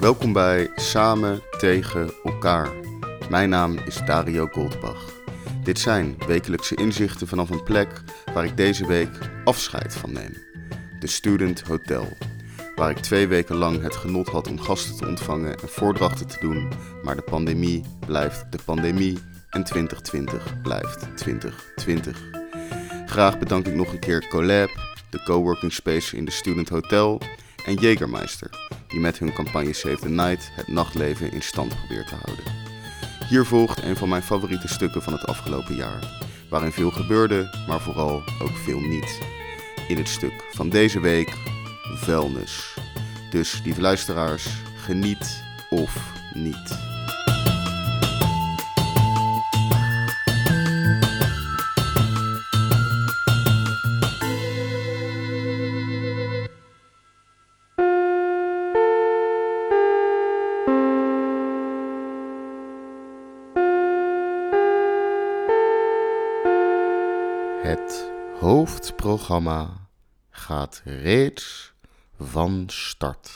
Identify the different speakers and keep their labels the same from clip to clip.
Speaker 1: Welkom bij Samen tegen elkaar. Mijn naam is Dario Goldbach. Dit zijn wekelijkse inzichten vanaf een plek waar ik deze week afscheid van neem. De Student Hotel. Waar ik twee weken lang het genot had om gasten te ontvangen en voordrachten te doen. Maar de pandemie blijft de pandemie en 2020 blijft 2020. Graag bedank ik nog een keer Collab, de coworking space in de Student Hotel en Jägermeister, die met hun campagne Save the Night het nachtleven in stand probeert te houden. Hier volgt een van mijn favoriete stukken van het afgelopen jaar, waarin veel gebeurde, maar vooral ook veel niet. In het stuk van deze week, vuilnis. Dus lieve luisteraars, geniet of niet. Het hoofdprogramma gaat reeds van start.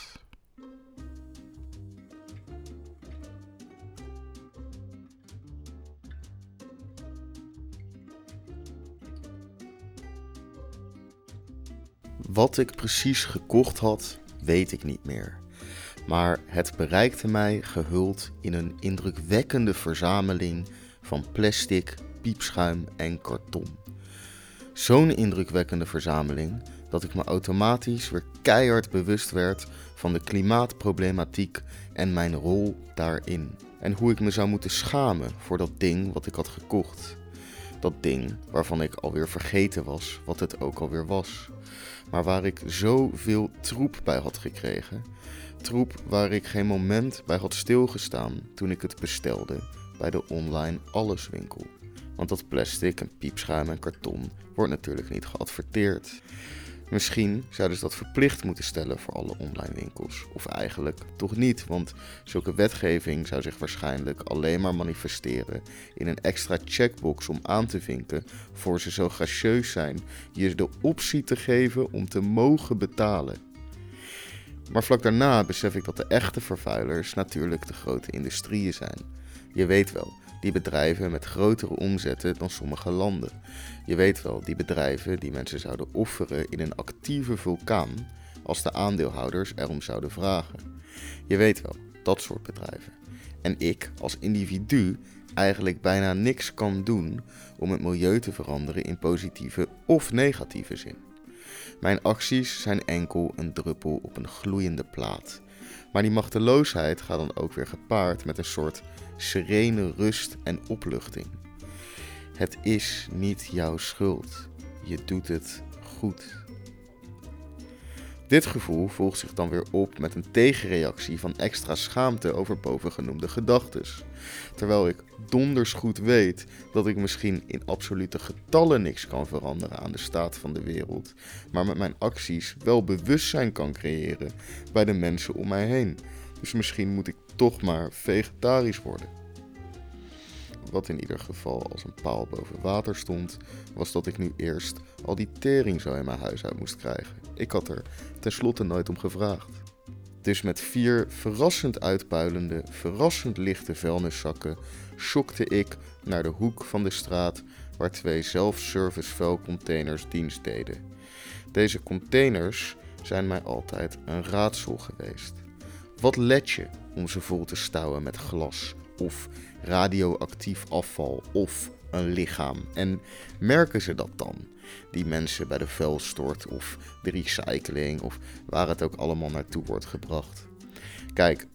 Speaker 1: Wat ik precies gekocht had, weet ik niet meer. Maar het bereikte mij gehuld in een indrukwekkende verzameling van plastic, piepschuim en karton. Zo'n indrukwekkende verzameling dat ik me automatisch weer keihard bewust werd van de klimaatproblematiek en mijn rol daarin. En hoe ik me zou moeten schamen voor dat ding wat ik had gekocht. Dat ding waarvan ik alweer vergeten was wat het ook alweer was. Maar waar ik zoveel troep bij had gekregen. Troep waar ik geen moment bij had stilgestaan toen ik het bestelde bij de online alleswinkel. Want dat plastic en piepschuim en karton wordt natuurlijk niet geadverteerd. Misschien zouden ze dat verplicht moeten stellen voor alle online winkels. Of eigenlijk toch niet, want zulke wetgeving zou zich waarschijnlijk alleen maar manifesteren in een extra checkbox om aan te vinken voor ze zo gracieus zijn je de optie te geven om te mogen betalen. Maar vlak daarna besef ik dat de echte vervuilers natuurlijk de grote industrieën zijn. Je weet wel, die bedrijven met grotere omzetten dan sommige landen. Je weet wel, die bedrijven die mensen zouden offeren in een actieve vulkaan als de aandeelhouders erom zouden vragen. Je weet wel, dat soort bedrijven. En ik als individu eigenlijk bijna niks kan doen om het milieu te veranderen in positieve of negatieve zin. Mijn acties zijn enkel een druppel op een gloeiende plaat. Maar die machteloosheid gaat dan ook weer gepaard met een soort serene rust en opluchting. Het is niet jouw schuld. Je doet het goed. Dit gevoel volgt zich dan weer op met een tegenreactie van extra schaamte over bovengenoemde gedachten. Terwijl ik donders goed weet dat ik misschien in absolute getallen niks kan veranderen aan de staat van de wereld, maar met mijn acties wel bewustzijn kan creëren bij de mensen om mij heen. Dus misschien moet ik toch maar vegetarisch worden. Wat in ieder geval als een paal boven water stond, was dat ik nu eerst al die tering zo in mijn huis uit moest krijgen. Ik had er tenslotte nooit om gevraagd. Dus met vier verrassend uitpuilende, verrassend lichte vuilniszakken schokte ik naar de hoek van de straat waar twee self-service vuilcontainers dienst deden. Deze containers zijn mij altijd een raadsel geweest. Wat let je om ze vol te stouwen met glas of radioactief afval of een lichaam? En merken ze dat dan? Die mensen bij de vuilstort of de recycling of waar het ook allemaal naartoe wordt gebracht. Kijk,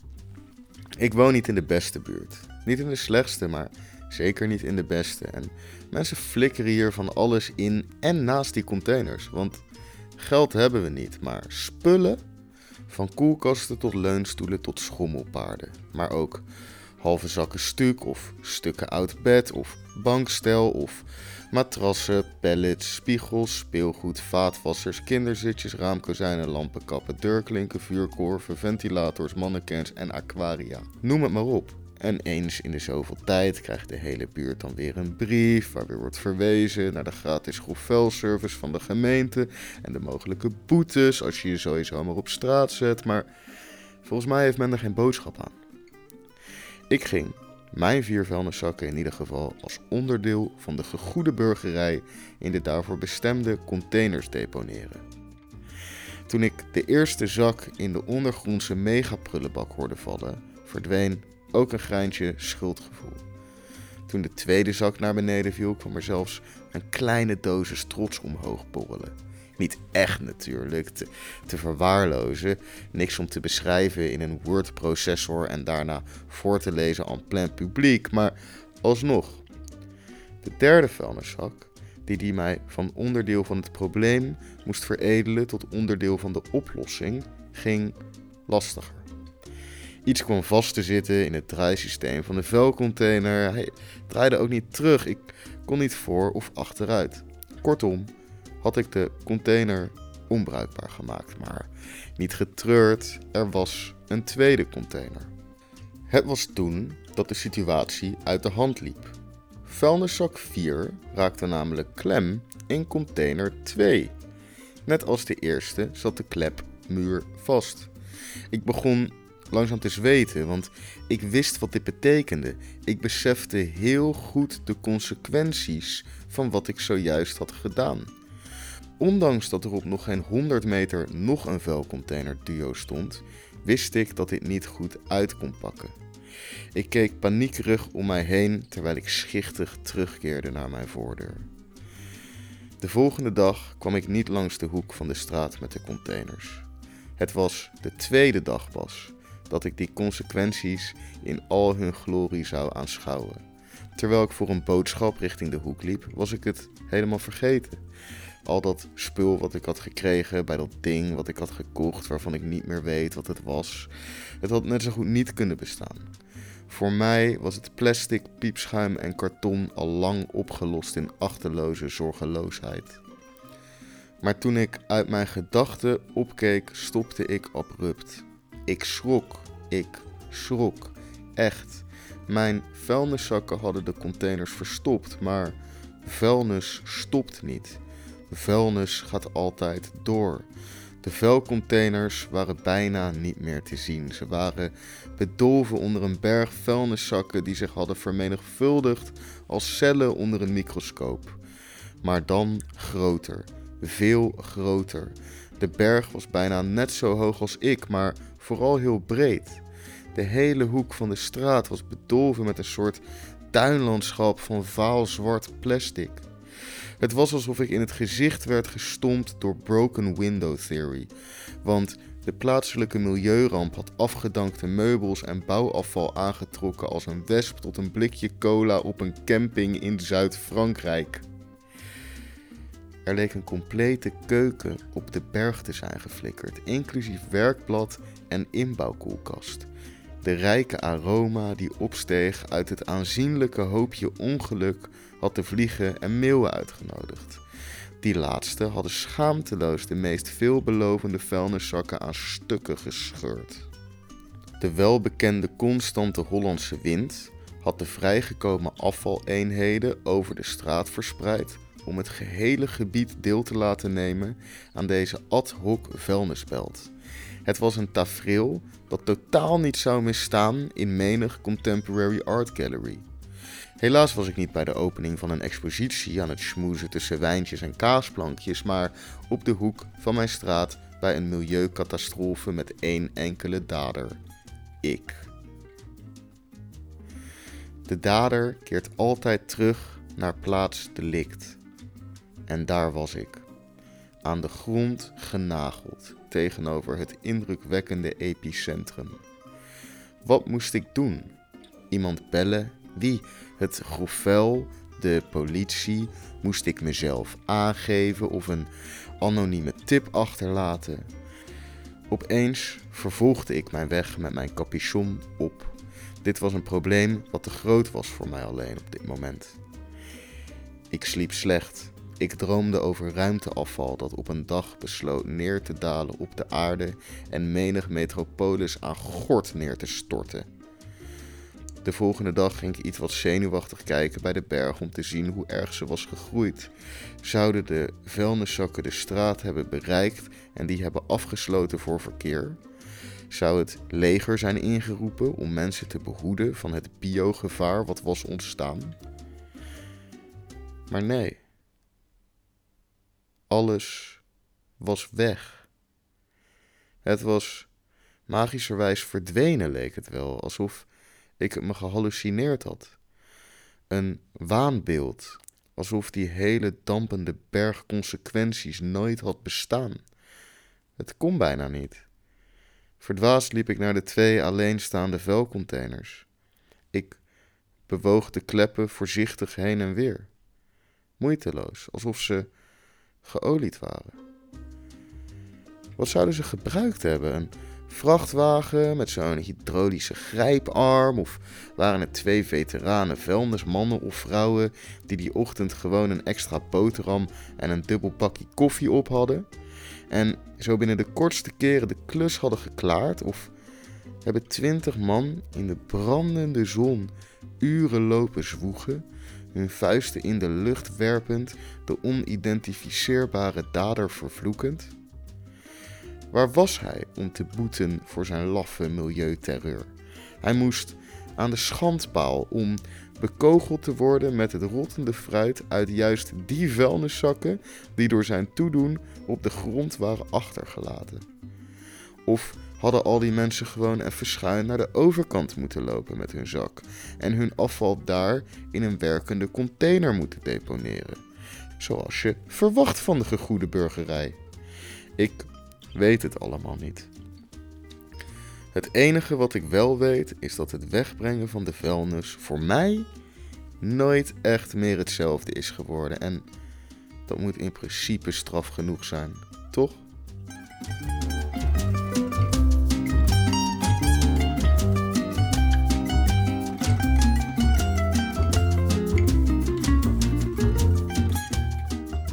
Speaker 1: ik woon niet in de beste buurt. Niet in de slechtste, maar zeker niet in de beste. En mensen flikkeren hier van alles in en naast die containers. Want geld hebben we niet, maar spullen van koelkasten tot leunstoelen tot schommelpaarden. Maar ook halve zakken stuk of stukken oud bed of bankstel of matrassen, pallets, spiegels, speelgoed, vaatwassers, kinderzitjes, raamkozijnen, lampenkappen, deurklinken, vuurkorven, ventilators, mannequins en aquaria. Noem het maar op. En eens in de zoveel tijd krijgt de hele buurt dan weer een brief waar weer wordt verwezen naar de gratis groefvuilservice van de gemeente en de mogelijke boetes als je je sowieso maar op straat zet. Maar Volgens mij heeft men er geen boodschap aan. Ik ging mijn vier vuilniszakken in ieder geval als onderdeel van de gegoede burgerij in de daarvoor bestemde containers deponeren. Toen ik de eerste zak in de ondergrondse megaprullenbak hoorde vallen, verdween ook een greintje schuldgevoel. Toen de tweede zak naar beneden viel, kwam er zelfs een kleine dosis trots omhoog borrelen. Niet echt natuurlijk, te, te verwaarlozen, niks om te beschrijven in een Word-processor en daarna voor te lezen aan plein publiek, maar alsnog. De derde vuilniszak, die die mij van onderdeel van het probleem moest veredelen tot onderdeel van de oplossing, ging lastiger. Iets kwam vast te zitten in het draaisysteem van de vuilcontainer. Hij draaide ook niet terug. Ik kon niet voor of achteruit. Kortom, had ik de container onbruikbaar gemaakt. Maar niet getreurd, er was een tweede container. Het was toen dat de situatie uit de hand liep. Vuilniszak 4 raakte namelijk klem in container 2. Net als de eerste zat de klepmuur vast. Ik begon langzaam te zweten, want ik wist wat dit betekende. Ik besefte heel goed de consequenties van wat ik zojuist had gedaan. Ondanks dat er op nog geen 100 meter nog een vuilcontainer duo stond, wist ik dat dit niet goed uit kon pakken. Ik keek paniekerig om mij heen terwijl ik schichtig terugkeerde naar mijn voordeur. De volgende dag kwam ik niet langs de hoek van de straat met de containers. Het was de tweede dag pas dat ik die consequenties in al hun glorie zou aanschouwen. Terwijl ik voor een boodschap richting de hoek liep, was ik het helemaal vergeten. Al dat spul wat ik had gekregen bij dat ding wat ik had gekocht, waarvan ik niet meer weet wat het was, het had net zo goed niet kunnen bestaan. Voor mij was het plastic, piepschuim en karton al lang opgelost in achterloze zorgeloosheid. Maar toen ik uit mijn gedachten opkeek, stopte ik abrupt. Ik schrok, ik schrok, echt. Mijn vuilniszakken hadden de containers verstopt, maar vuilnis stopt niet. Vuilnis gaat altijd door. De vuilcontainers waren bijna niet meer te zien. Ze waren bedolven onder een berg vuilniszakken die zich hadden vermenigvuldigd als cellen onder een microscoop. Maar dan groter, veel groter. De berg was bijna net zo hoog als ik, maar vooral heel breed. De hele hoek van de straat was bedolven met een soort tuinlandschap van vaal zwart plastic. Het was alsof ik in het gezicht werd gestompt door Broken Window Theory. Want de plaatselijke milieuramp had afgedankte meubels en bouwafval aangetrokken als een wesp tot een blikje cola op een camping in Zuid-Frankrijk. Er leek een complete keuken op de berg te zijn geflikkerd, inclusief werkblad en inbouwkoelkast. De rijke aroma die opsteeg uit het aanzienlijke hoopje ongeluk had de vliegen en meeuwen uitgenodigd. Die laatste hadden schaamteloos de meest veelbelovende vuilniszakken aan stukken gescheurd. De welbekende constante Hollandse wind had de vrijgekomen afvaleenheden over de straat verspreid om het gehele gebied deel te laten nemen aan deze ad hoc vuilnisbelt. Het was een tafereel dat totaal niet zou misstaan in menig contemporary art gallery. Helaas was ik niet bij de opening van een expositie aan het schmoezen tussen wijntjes en kaasplankjes, maar op de hoek van mijn straat bij een milieucatastrofe met één enkele dader. Ik. De dader keert altijd terug naar plaats delict. En daar was ik. Aan de grond genageld tegenover het indrukwekkende epicentrum. Wat moest ik doen? Iemand bellen? Wie? Het grofvel? De politie? Moest ik mezelf aangeven of een anonieme tip achterlaten? Opeens vervolgde ik mijn weg met mijn capuchon op. Dit was een probleem wat te groot was voor mij alleen op dit moment. Ik sliep slecht ik droomde over ruimteafval dat op een dag besloot neer te dalen op de aarde en menig metropolis aan gort neer te storten. De volgende dag ging ik iets wat zenuwachtig kijken bij de berg om te zien hoe erg ze was gegroeid. Zouden de vuilniszakken de straat hebben bereikt en die hebben afgesloten voor verkeer? Zou het leger zijn ingeroepen om mensen te behoeden van het biogevaar wat was ontstaan? Maar nee. Alles was weg. Het was magischerwijs verdwenen, leek het wel, alsof ik me gehallucineerd had. Een waanbeeld, alsof die hele dampende berg consequenties nooit had bestaan. Het kon bijna niet. Verdwaasd liep ik naar de twee alleenstaande vuilcontainers. Ik bewoog de kleppen voorzichtig heen en weer. Moeiteloos, alsof ze geolied waren. Wat zouden ze gebruikt hebben? Een vrachtwagen met zo'n hydraulische grijparm? Of waren het twee veteranen vuilnismannen of vrouwen die die ochtend gewoon een extra boterham en een dubbel pakje koffie op hadden? En zo binnen de kortste keren de klus hadden geklaard? Of hebben twintig man in de brandende zon uren lopen zwoegen, hun vuisten in de lucht werpend, de onidentificeerbare dader vervloekend? Waar was hij om te boeten voor zijn laffe milieuterreur? Hij moest aan de schandpaal om bekogeld te worden met het rottende fruit uit juist die vuilniszakken die door zijn toedoen op de grond waren achtergelaten. Of hadden al die mensen gewoon even schuin naar de overkant moeten lopen met hun zak en hun afval daar in een werkende container moeten deponeren, zoals je verwacht van de gegoede burgerij. Ik weet het allemaal niet. Het enige wat ik wel weet is dat het wegbrengen van de vuilnis voor mij nooit echt meer hetzelfde is geworden. En dat moet in principe straf genoeg zijn, toch?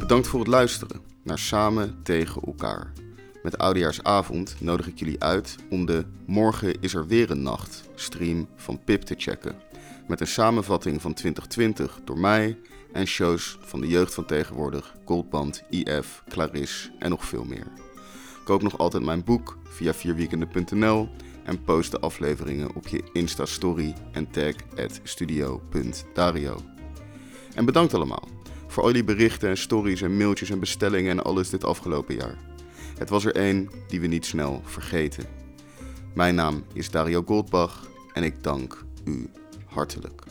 Speaker 1: Bedankt voor het luisteren naar Samen tegen elkaar. Met Oudejaarsavond nodig ik jullie uit om de Morgen is er weer een nacht stream van Pip te checken. Met een samenvatting van 2020 door mij en shows van de jeugd van tegenwoordig, Goldband, IF, Clarisse en nog veel meer. Koop nog altijd mijn boek via vierweekenden.nl en post de afleveringen op je Insta-story en tag at studio.dario. En bedankt allemaal voor al die berichten en stories en mailtjes en bestellingen en alles dit afgelopen jaar. Het was er één die we niet snel vergeten. Mijn naam is Dario Goldbach en ik dank u hartelijk.